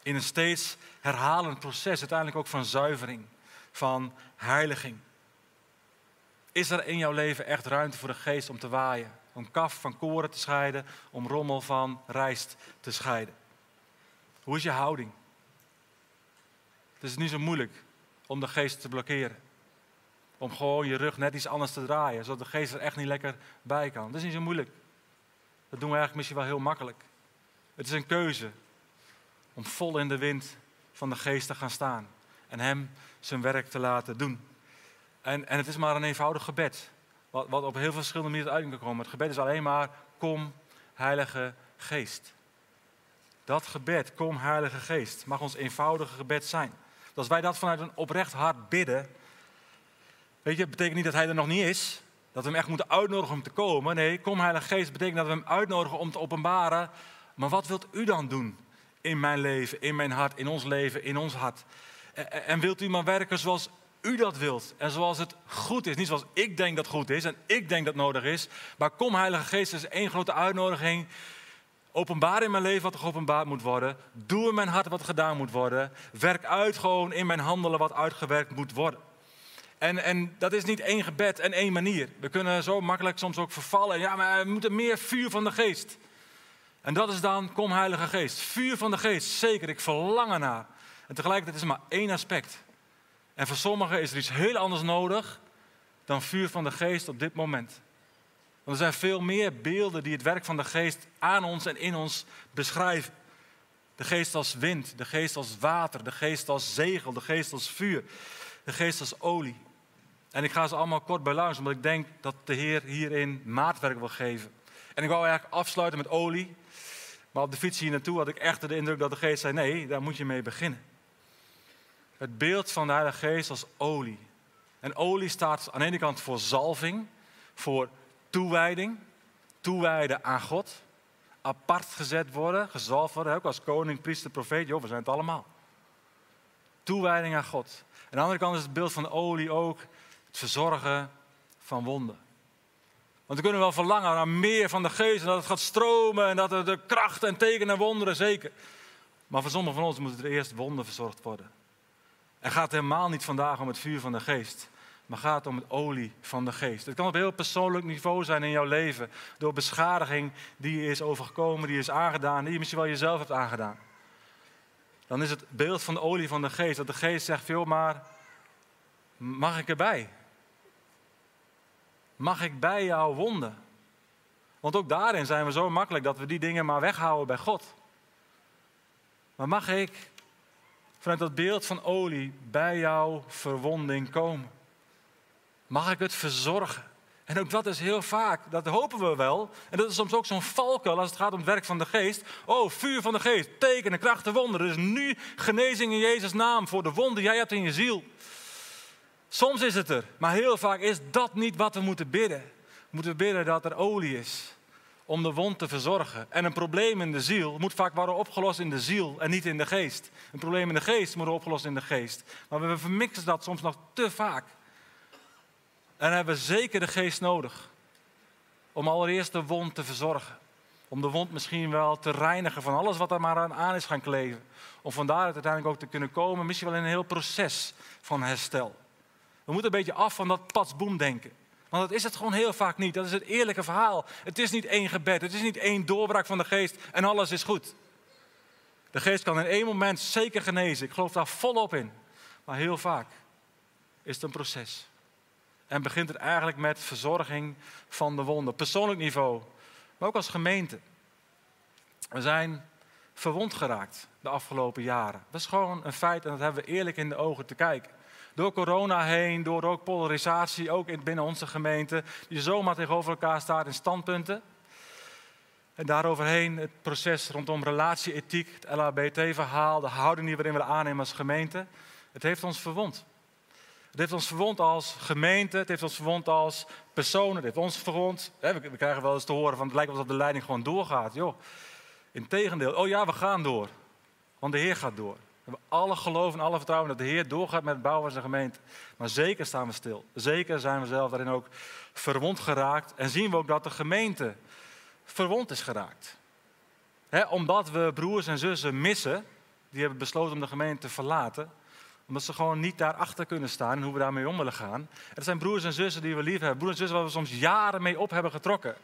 Speaker 1: In een steeds herhalend proces, uiteindelijk ook van zuivering, van heiliging. Is er in jouw leven echt ruimte voor de geest om te waaien? Om kaf van koren te scheiden, om rommel van rijst te scheiden? Hoe is je houding? Het is niet zo moeilijk om de geest te blokkeren om gewoon je rug net iets anders te draaien, zodat de geest er echt niet lekker bij kan. Dat is niet zo moeilijk. Dat doen we eigenlijk misschien wel heel makkelijk. Het is een keuze om vol in de wind van de geest te gaan staan en hem zijn werk te laten doen. En, en het is maar een eenvoudig gebed, wat, wat op heel veel verschillende manieren uit kan komen. Het gebed is alleen maar, kom Heilige Geest. Dat gebed, kom Heilige Geest, mag ons eenvoudige gebed zijn. als wij dat vanuit een oprecht hart bidden, Weet je, betekent niet dat hij er nog niet is. Dat we hem echt moeten uitnodigen om te komen. Nee, kom Heilige Geest betekent dat we hem uitnodigen om te openbaren. Maar wat wilt u dan doen in mijn leven, in mijn hart, in ons leven, in ons hart? En wilt u maar werken zoals u dat wilt en zoals het goed is. Niet zoals ik denk dat goed is en ik denk dat nodig is. Maar kom Heilige Geest, is één grote uitnodiging. Openbaar in mijn leven wat er geopenbaard moet worden. Doe in mijn hart wat gedaan moet worden. Werk uit gewoon in mijn handelen wat uitgewerkt moet worden. En, en dat is niet één gebed en één manier. We kunnen zo makkelijk soms ook vervallen. Ja, maar we moeten meer vuur van de geest. En dat is dan, kom Heilige Geest. Vuur van de geest, zeker, ik verlang ernaar. En tegelijkertijd is er maar één aspect. En voor sommigen is er iets heel anders nodig dan vuur van de geest op dit moment. Want er zijn veel meer beelden die het werk van de geest aan ons en in ons beschrijven. De geest als wind, de geest als water, de geest als zegel, de geest als vuur, de geest als olie. En ik ga ze allemaal kort beluisteren, omdat ik denk dat de Heer hierin maatwerk wil geven. En ik wou eigenlijk afsluiten met olie. Maar op de fiets hier naartoe had ik echt de indruk dat de geest zei: nee, daar moet je mee beginnen. Het beeld van de Heilige Geest als olie. En olie staat aan de ene kant voor zalving, voor toewijding, toewijden aan God. apart gezet worden, gezalfd worden, ook als koning, priester, profeet. Joh, we zijn het allemaal. Toewijding aan God. Aan de andere kant is het beeld van olie ook het verzorgen van wonden. Want we kunnen wel verlangen naar meer van de geest, en dat het gaat stromen en dat er de krachten en tekenen en wonderen, zeker. Maar voor sommigen van ons moeten er eerst wonden verzorgd worden. Het gaat helemaal niet vandaag om het vuur van de geest, maar gaat om het olie van de geest. Het kan op heel persoonlijk niveau zijn in jouw leven, door beschadiging die je is overgekomen, die je is aangedaan, die je misschien wel jezelf hebt aangedaan. Dan is het beeld van de olie van de geest, dat de geest zegt veel maar, mag ik erbij? Mag ik bij jou wonden? Want ook daarin zijn we zo makkelijk dat we die dingen maar weghouden bij God. Maar mag ik vanuit dat beeld van olie bij jouw verwonding komen? Mag ik het verzorgen? En ook dat is heel vaak, dat hopen we wel. En dat is soms ook zo'n valkuil als het gaat om het werk van de geest. Oh, vuur van de geest, tekenen, krachten, wonderen. Dus nu genezing in Jezus' naam voor de wonden jij hebt in je ziel. Soms is het er, maar heel vaak is dat niet wat we moeten bidden. We moeten bidden dat er olie is om de wond te verzorgen. En een probleem in de ziel moet vaak worden opgelost in de ziel en niet in de geest. Een probleem in de geest moet worden opgelost in de geest. Maar we vermixen dat soms nog te vaak. En hebben we zeker de geest nodig om allereerst de wond te verzorgen. Om de wond misschien wel te reinigen van alles wat er maar aan is gaan kleven. Om van daaruit uiteindelijk ook te kunnen komen, misschien wel in een heel proces van herstel. We moeten een beetje af van dat patsboom denken. Want dat is het gewoon heel vaak niet. Dat is het eerlijke verhaal. Het is niet één gebed. Het is niet één doorbraak van de geest en alles is goed. De geest kan in één moment zeker genezen. Ik geloof daar volop in. Maar heel vaak is het een proces. En begint het eigenlijk met verzorging van de wonden. Persoonlijk niveau, maar ook als gemeente. We zijn verwond geraakt de afgelopen jaren. Dat is gewoon een feit en dat hebben we eerlijk in de ogen te kijken door corona heen, door ook polarisatie, ook binnen onze gemeente, die zomaar tegenover elkaar staat in standpunten. En daaroverheen het proces rondom relatieethiek, het LHBT-verhaal, de houding die we erin willen aannemen als gemeente. Het heeft ons verwond. Het heeft ons verwond als gemeente, het heeft ons verwond als personen, het heeft ons verwond. We krijgen wel eens te horen van het lijkt alsof de leiding gewoon doorgaat. Joh, integendeel, oh ja, we gaan door. Want de Heer gaat door. We hebben alle geloof en alle vertrouwen dat de Heer doorgaat met het bouwen van zijn gemeente. Maar zeker staan we stil. Zeker zijn we zelf daarin ook verwond geraakt. En zien we ook dat de gemeente verwond is geraakt. omdat we broers en zussen missen, die hebben besloten om de gemeente te verlaten. Omdat ze gewoon niet daarachter kunnen staan en hoe we daarmee om willen gaan. Er zijn broers en zussen die we lief hebben. Broers en zussen waar we soms jaren mee op hebben getrokken.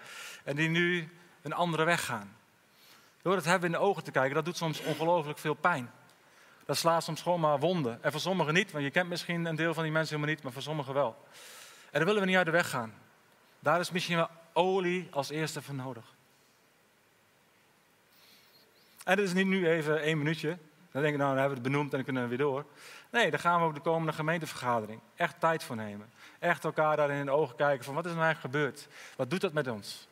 Speaker 1: En die nu een andere weg gaan. Door het hebben in de ogen te kijken, dat doet soms ongelooflijk veel pijn dat slaat soms gewoon maar wonden. En voor sommigen niet, want je kent misschien een deel van die mensen helemaal niet, maar voor sommigen wel. En daar willen we niet uit de weg gaan. Daar is misschien wel olie als eerste voor nodig. En dit is niet nu even één minuutje. Dan denk ik, nou, dan hebben we het benoemd en dan kunnen we weer door. Nee, daar gaan we op de komende gemeentevergadering echt tijd voor nemen. Echt elkaar daarin in de ogen kijken van wat is er nou eigenlijk gebeurd? Wat doet dat met ons?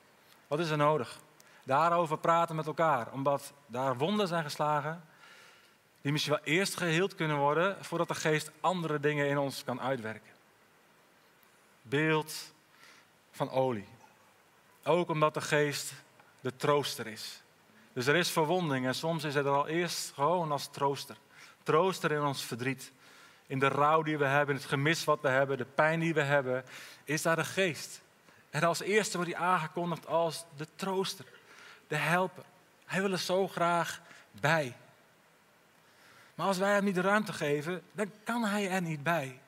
Speaker 1: Wat is er nodig? Daarover praten met elkaar, omdat daar wonden zijn geslagen die misschien wel eerst geheeld kunnen worden voordat de geest andere dingen in ons kan uitwerken. Beeld van olie. Ook omdat de geest de trooster is. Dus er is verwonding en soms is het er al eerst gewoon als trooster. Trooster in ons verdriet. In de rouw die we hebben, in het gemis wat we hebben, de pijn die we hebben, is daar de geest. En als eerste wordt hij aangekondigd als de trooster, de helper. Hij wil er zo graag bij. Maar als wij hem niet de ruimte geven, dan kan hij er niet bij.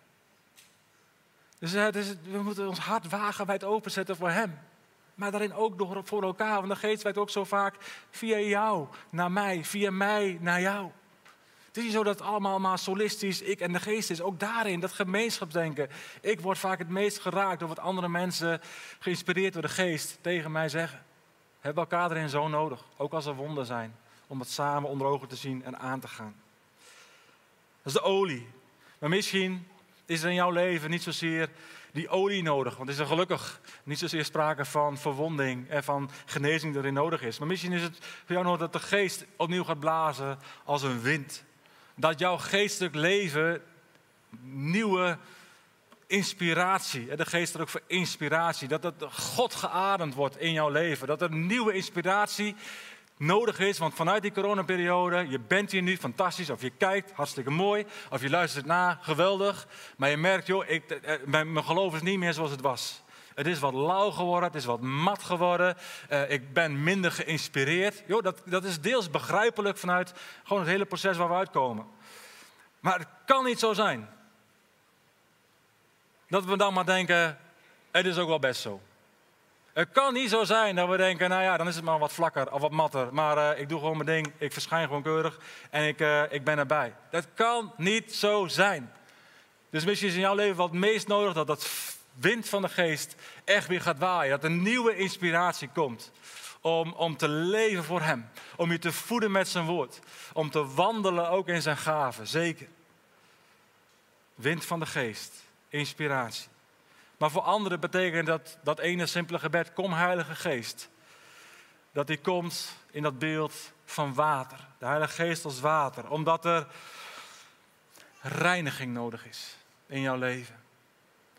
Speaker 1: Dus het we moeten ons hart wagenwijd openzetten voor hem. Maar daarin ook door, voor elkaar. Want de geest werkt ook zo vaak via jou naar mij, via mij naar jou. Het is niet zo dat het allemaal maar solistisch, ik en de geest is. Ook daarin, dat gemeenschapsdenken. Ik word vaak het meest geraakt door wat andere mensen, geïnspireerd door de geest, tegen mij zeggen. Hebben elkaar erin zo nodig, ook als er wonden zijn, om het samen onder ogen te zien en aan te gaan. Dat is de olie. Maar misschien is er in jouw leven niet zozeer die olie nodig. Want is er gelukkig niet zozeer sprake van verwonding en van genezing die erin nodig is. Maar misschien is het voor jou nodig dat de geest opnieuw gaat blazen als een wind. Dat jouw geestelijk leven nieuwe inspiratie. De geest staat ook voor inspiratie. Dat het God geademd wordt in jouw leven. Dat er nieuwe inspiratie nodig is. Want vanuit die coronaperiode, je bent hier nu fantastisch. Of je kijkt, hartstikke mooi. Of je luistert na, geweldig. Maar je merkt, joh, ik, eh, eh, mijn geloof is niet meer zoals het was. Het is wat lauw geworden, het is wat mat geworden. Uh, ik ben minder geïnspireerd. Jo, dat, dat is deels begrijpelijk vanuit gewoon het hele proces waar we uitkomen. Maar het kan niet zo zijn. Dat we dan maar denken, het is ook wel best zo. Het kan niet zo zijn dat we denken, nou ja, dan is het maar wat vlakker of wat matter. Maar uh, ik doe gewoon mijn ding, ik verschijn gewoon keurig en ik, uh, ik ben erbij. Dat kan niet zo zijn. Dus misschien is in jouw leven wat meest nodig dat dat wind van de geest echt weer gaat waaien. Dat een nieuwe inspiratie komt. Om, om te leven voor Hem. Om je te voeden met zijn woord. Om te wandelen ook in zijn gaven. Zeker. Wind van de geest. Inspiratie. Maar voor anderen betekent dat, dat ene simpele gebed, kom Heilige Geest. Dat die komt in dat beeld van water. De Heilige Geest als water. Omdat er reiniging nodig is in jouw leven.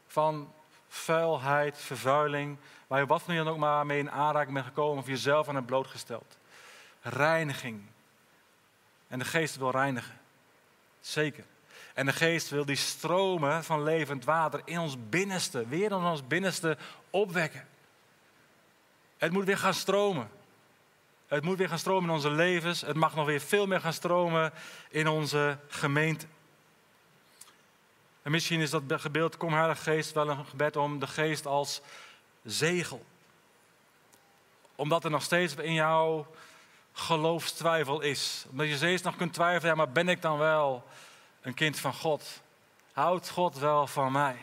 Speaker 1: Van vuilheid, vervuiling, waar je wat dan ook maar mee in aanraking bent gekomen of jezelf aan het blootgesteld. Reiniging. En de geest wil reinigen. Zeker. En de geest wil die stromen van levend water in ons binnenste, weer in ons binnenste opwekken. Het moet weer gaan stromen. Het moet weer gaan stromen in onze levens. Het mag nog weer veel meer gaan stromen in onze gemeente. En misschien is dat gebeeld, kom Heilige Geest, wel een gebed om de geest als zegel. Omdat er nog steeds in jou geloofstwijfel is. Omdat je steeds nog kunt twijfelen, ja, maar ben ik dan wel een kind van God? Houdt God wel van mij?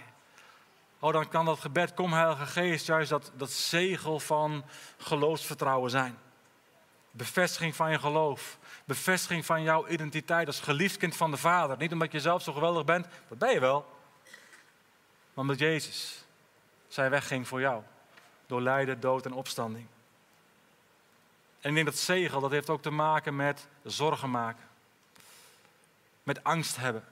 Speaker 1: Oh, dan kan dat gebed, kom Heilige Geest, juist dat, dat zegel van geloofsvertrouwen zijn. Bevestiging van je geloof. Bevestiging van jouw identiteit als geliefd kind van de Vader. Niet omdat je zelf zo geweldig bent, dat ben je wel. Maar omdat Jezus zijn weg ging voor jou. Door lijden, dood en opstanding. En ik denk dat zegel, dat heeft ook te maken met zorgen maken. Met angst hebben.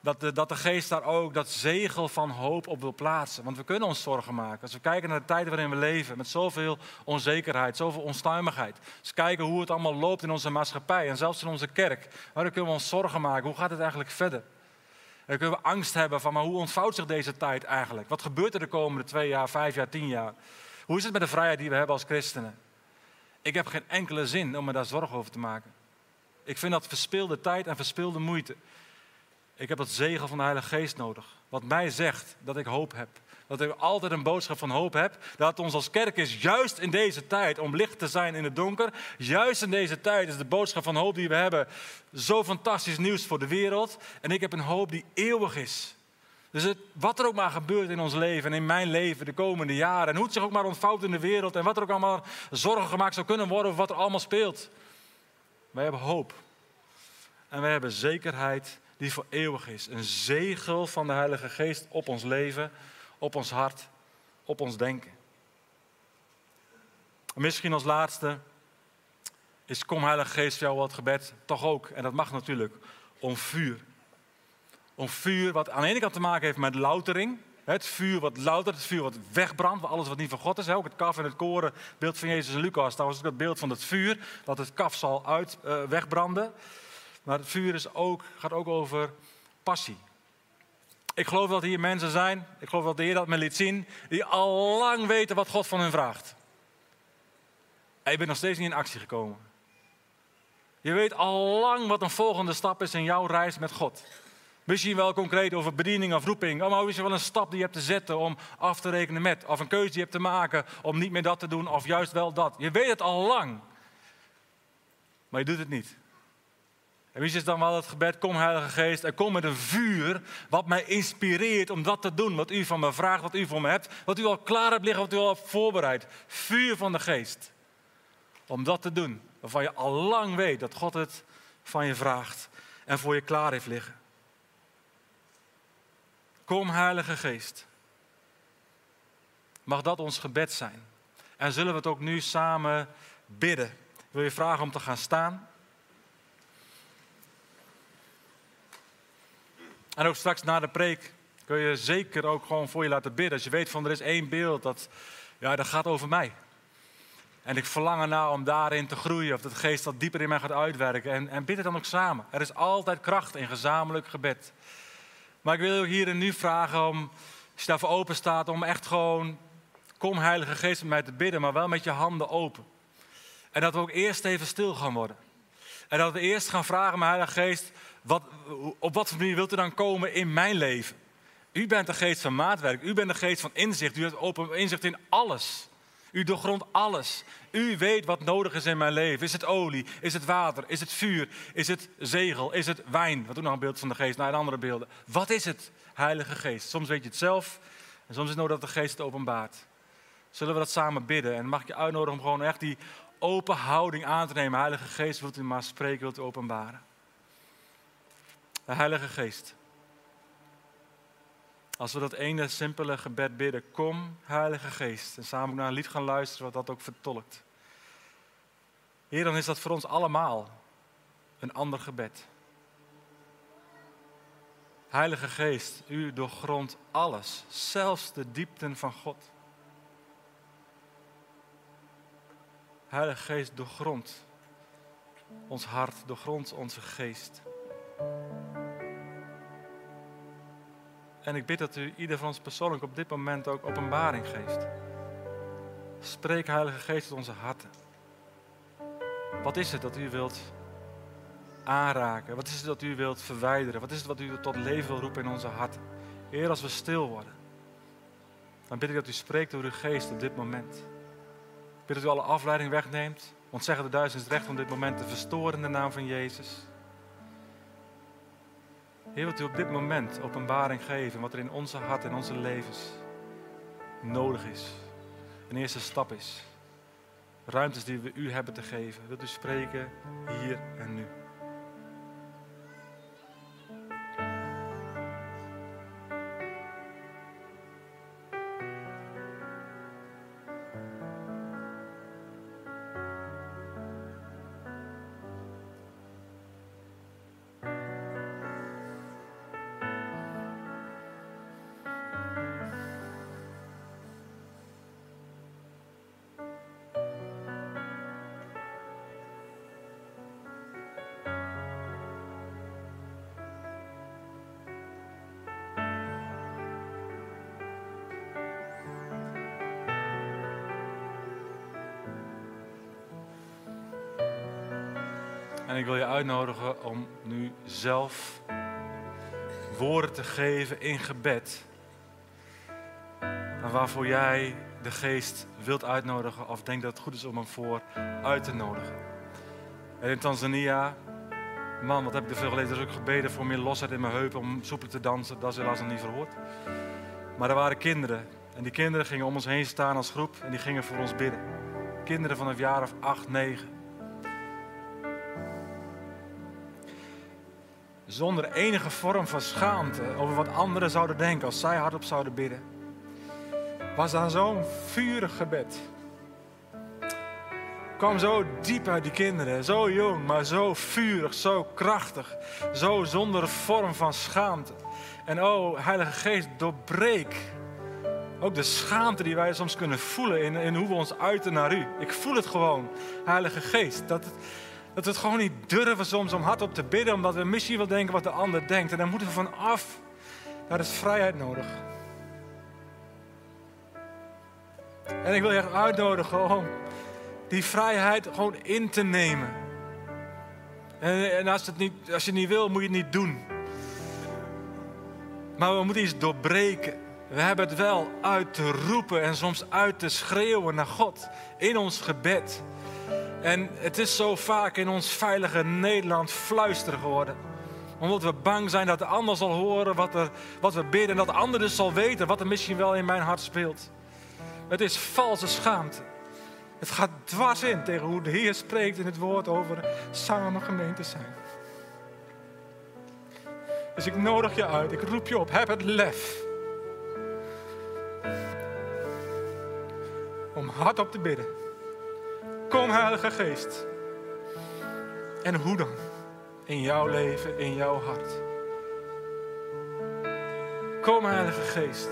Speaker 1: Dat de, dat de geest daar ook dat zegel van hoop op wil plaatsen. Want we kunnen ons zorgen maken. Als we kijken naar de tijd waarin we leven, met zoveel onzekerheid, zoveel onstuimigheid. Als we kijken hoe het allemaal loopt in onze maatschappij en zelfs in onze kerk. dan kunnen we ons zorgen maken. Hoe gaat het eigenlijk verder? Dan kunnen we angst hebben van, maar hoe ontvouwt zich deze tijd eigenlijk? Wat gebeurt er de komende twee jaar, vijf jaar, tien jaar? Hoe is het met de vrijheid die we hebben als christenen? Ik heb geen enkele zin om me daar zorgen over te maken. Ik vind dat verspilde tijd en verspilde moeite. Ik heb dat zegel van de Heilige Geest nodig. Wat mij zegt dat ik hoop heb. Dat ik altijd een boodschap van hoop heb. Dat ons als kerk is juist in deze tijd om licht te zijn in het donker. Juist in deze tijd is de boodschap van hoop die we hebben zo fantastisch nieuws voor de wereld. En ik heb een hoop die eeuwig is. Dus het, wat er ook maar gebeurt in ons leven en in mijn leven de komende jaren. En hoe het zich ook maar ontvouwt in de wereld. En wat er ook allemaal zorgen gemaakt zou kunnen worden over wat er allemaal speelt. Wij hebben hoop. En wij hebben zekerheid die voor eeuwig is. Een zegel van de Heilige Geest op ons leven, op ons hart, op ons denken. misschien als laatste is kom Heilige Geest jou wat gebed toch ook, en dat mag natuurlijk, om vuur. Om vuur wat aan de ene kant te maken heeft met loutering. Het vuur wat loutert, het vuur wat wegbrandt, alles wat niet van God is. Ook het kaf en het koren, beeld van Jezus en Lucas. Was ook het beeld van het vuur, dat het kaf zal uit uh, wegbranden. Maar het vuur is ook, gaat ook over passie. Ik geloof dat hier mensen zijn, ik geloof dat de Heer dat me liet zien, die al lang weten wat God van hen vraagt. En je bent nog steeds niet in actie gekomen. Je weet al lang wat een volgende stap is in jouw reis met God. Misschien wel concreet over bediening of roeping. Oh, maar is er wel een stap die je hebt te zetten om af te rekenen met. Of een keuze die je hebt te maken om niet meer dat te doen of juist wel dat. Je weet het al lang. Maar je doet het niet. En wie is dan wel het gebed, kom Heilige Geest en kom met een vuur wat mij inspireert om dat te doen wat u van me vraagt, wat u voor me hebt, wat u al klaar hebt liggen, wat u al hebt voorbereid. Vuur van de Geest. Om dat te doen waarvan je al lang weet dat God het van je vraagt en voor je klaar heeft liggen. Kom Heilige Geest. Mag dat ons gebed zijn? En zullen we het ook nu samen bidden? Ik wil je vragen om te gaan staan. En ook straks na de preek Kun je zeker ook gewoon voor je laten bidden. Als je weet van er is één beeld, dat, ja, dat gaat over mij. En ik verlang ernaar om daarin te groeien, of dat geest dat dieper in mij gaat uitwerken. En, en bid het dan ook samen. Er is altijd kracht in gezamenlijk gebed. Maar ik wil je hier en nu vragen om, als je daarvoor open staat, om echt gewoon, kom Heilige Geest met mij te bidden, maar wel met je handen open. En dat we ook eerst even stil gaan worden. En dat we eerst gaan vragen, mijn Heilige Geest, wat, op wat manier wilt u dan komen in mijn leven? U bent de geest van maatwerk, u bent de geest van inzicht, u hebt open inzicht in alles. U doorgrondt alles. U weet wat nodig is in mijn leven. Is het olie? Is het water? Is het vuur? Is het zegel? Is het wijn? Wat ook nog een beeld van de geest, naar een andere beelden. Wat is het, Heilige Geest? Soms weet je het zelf en soms is het nodig dat de Geest het openbaart. Zullen we dat samen bidden? En mag ik je uitnodigen om gewoon echt die open houding aan te nemen. Heilige Geest, wilt u maar spreken, wilt u openbaren? De Heilige Geest. Als we dat ene simpele gebed bidden, kom Heilige Geest. En samen naar een lied gaan luisteren wat dat ook vertolkt. Heer, dan is dat voor ons allemaal een ander gebed. Heilige Geest, u doorgrondt alles, zelfs de diepten van God. Heilige Geest, doorgrond ons hart, doorgrond onze geest. En ik bid dat u ieder van ons persoonlijk op dit moment ook openbaring geeft. Spreek, Heilige Geest, tot onze harten. Wat is het dat u wilt aanraken? Wat is het dat u wilt verwijderen? Wat is het wat u tot leven wil roepen in onze harten? Heer, als we stil worden, dan bid ik dat u spreekt door uw geest op dit moment. Ik bid dat u alle afleiding wegneemt. Want zeggen de duizend recht om dit moment te verstoren in de naam van Jezus. Heer, wilt u op dit moment openbaring geven wat er in onze hart en onze levens nodig is. Een eerste stap is. Ruimtes die we u hebben te geven. Wilt u spreken hier en nu? En ik wil je uitnodigen om nu zelf woorden te geven in gebed. Waarvoor jij de geest wilt uitnodigen of denkt dat het goed is om hem voor uit te nodigen. En in Tanzania, man, wat heb ik er veel geleden ook gebeden voor meer losheid in mijn heupen om soepel te dansen. Dat is helaas nog niet verhoord. Maar er waren kinderen. En die kinderen gingen om ons heen staan als groep en die gingen voor ons bidden. Kinderen van jaar of acht, negen. Zonder enige vorm van schaamte over wat anderen zouden denken als zij hardop zouden bidden. Was daar zo'n vurig gebed. Kwam zo diep uit die kinderen, zo jong, maar zo vurig, zo krachtig, zo zonder vorm van schaamte. En oh, Heilige Geest, doorbreek ook de schaamte die wij soms kunnen voelen in, in hoe we ons uiten naar U. Ik voel het gewoon, Heilige Geest, dat het, dat we het gewoon niet durven soms om hardop te bidden, omdat we misschien wel denken wat de ander denkt. En daar moeten we van af. Daar is vrijheid nodig. En ik wil je echt uitnodigen om die vrijheid gewoon in te nemen. En, en als, het niet, als je het niet wil, moet je het niet doen. Maar we moeten iets doorbreken. We hebben het wel uit te roepen en soms uit te schreeuwen naar God in ons gebed. En het is zo vaak in ons veilige Nederland fluisteren geworden. Omdat we bang zijn dat de ander zal horen wat, er, wat we bidden. En dat de ander dus zal weten wat er misschien wel in mijn hart speelt. Het is valse schaamte. Het gaat dwars in tegen hoe de Heer spreekt in het woord over samen gemeente zijn. Dus ik nodig je uit, ik roep je op, heb het lef. Om hardop te bidden. Kom, Heilige Geest. En hoe dan? In jouw leven, in jouw hart. Kom, Heilige Geest.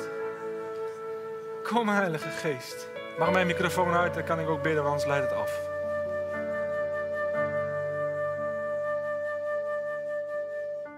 Speaker 1: Kom, Heilige Geest. Mag mijn microfoon uit, dan kan ik ook bidden, want anders leidt het af.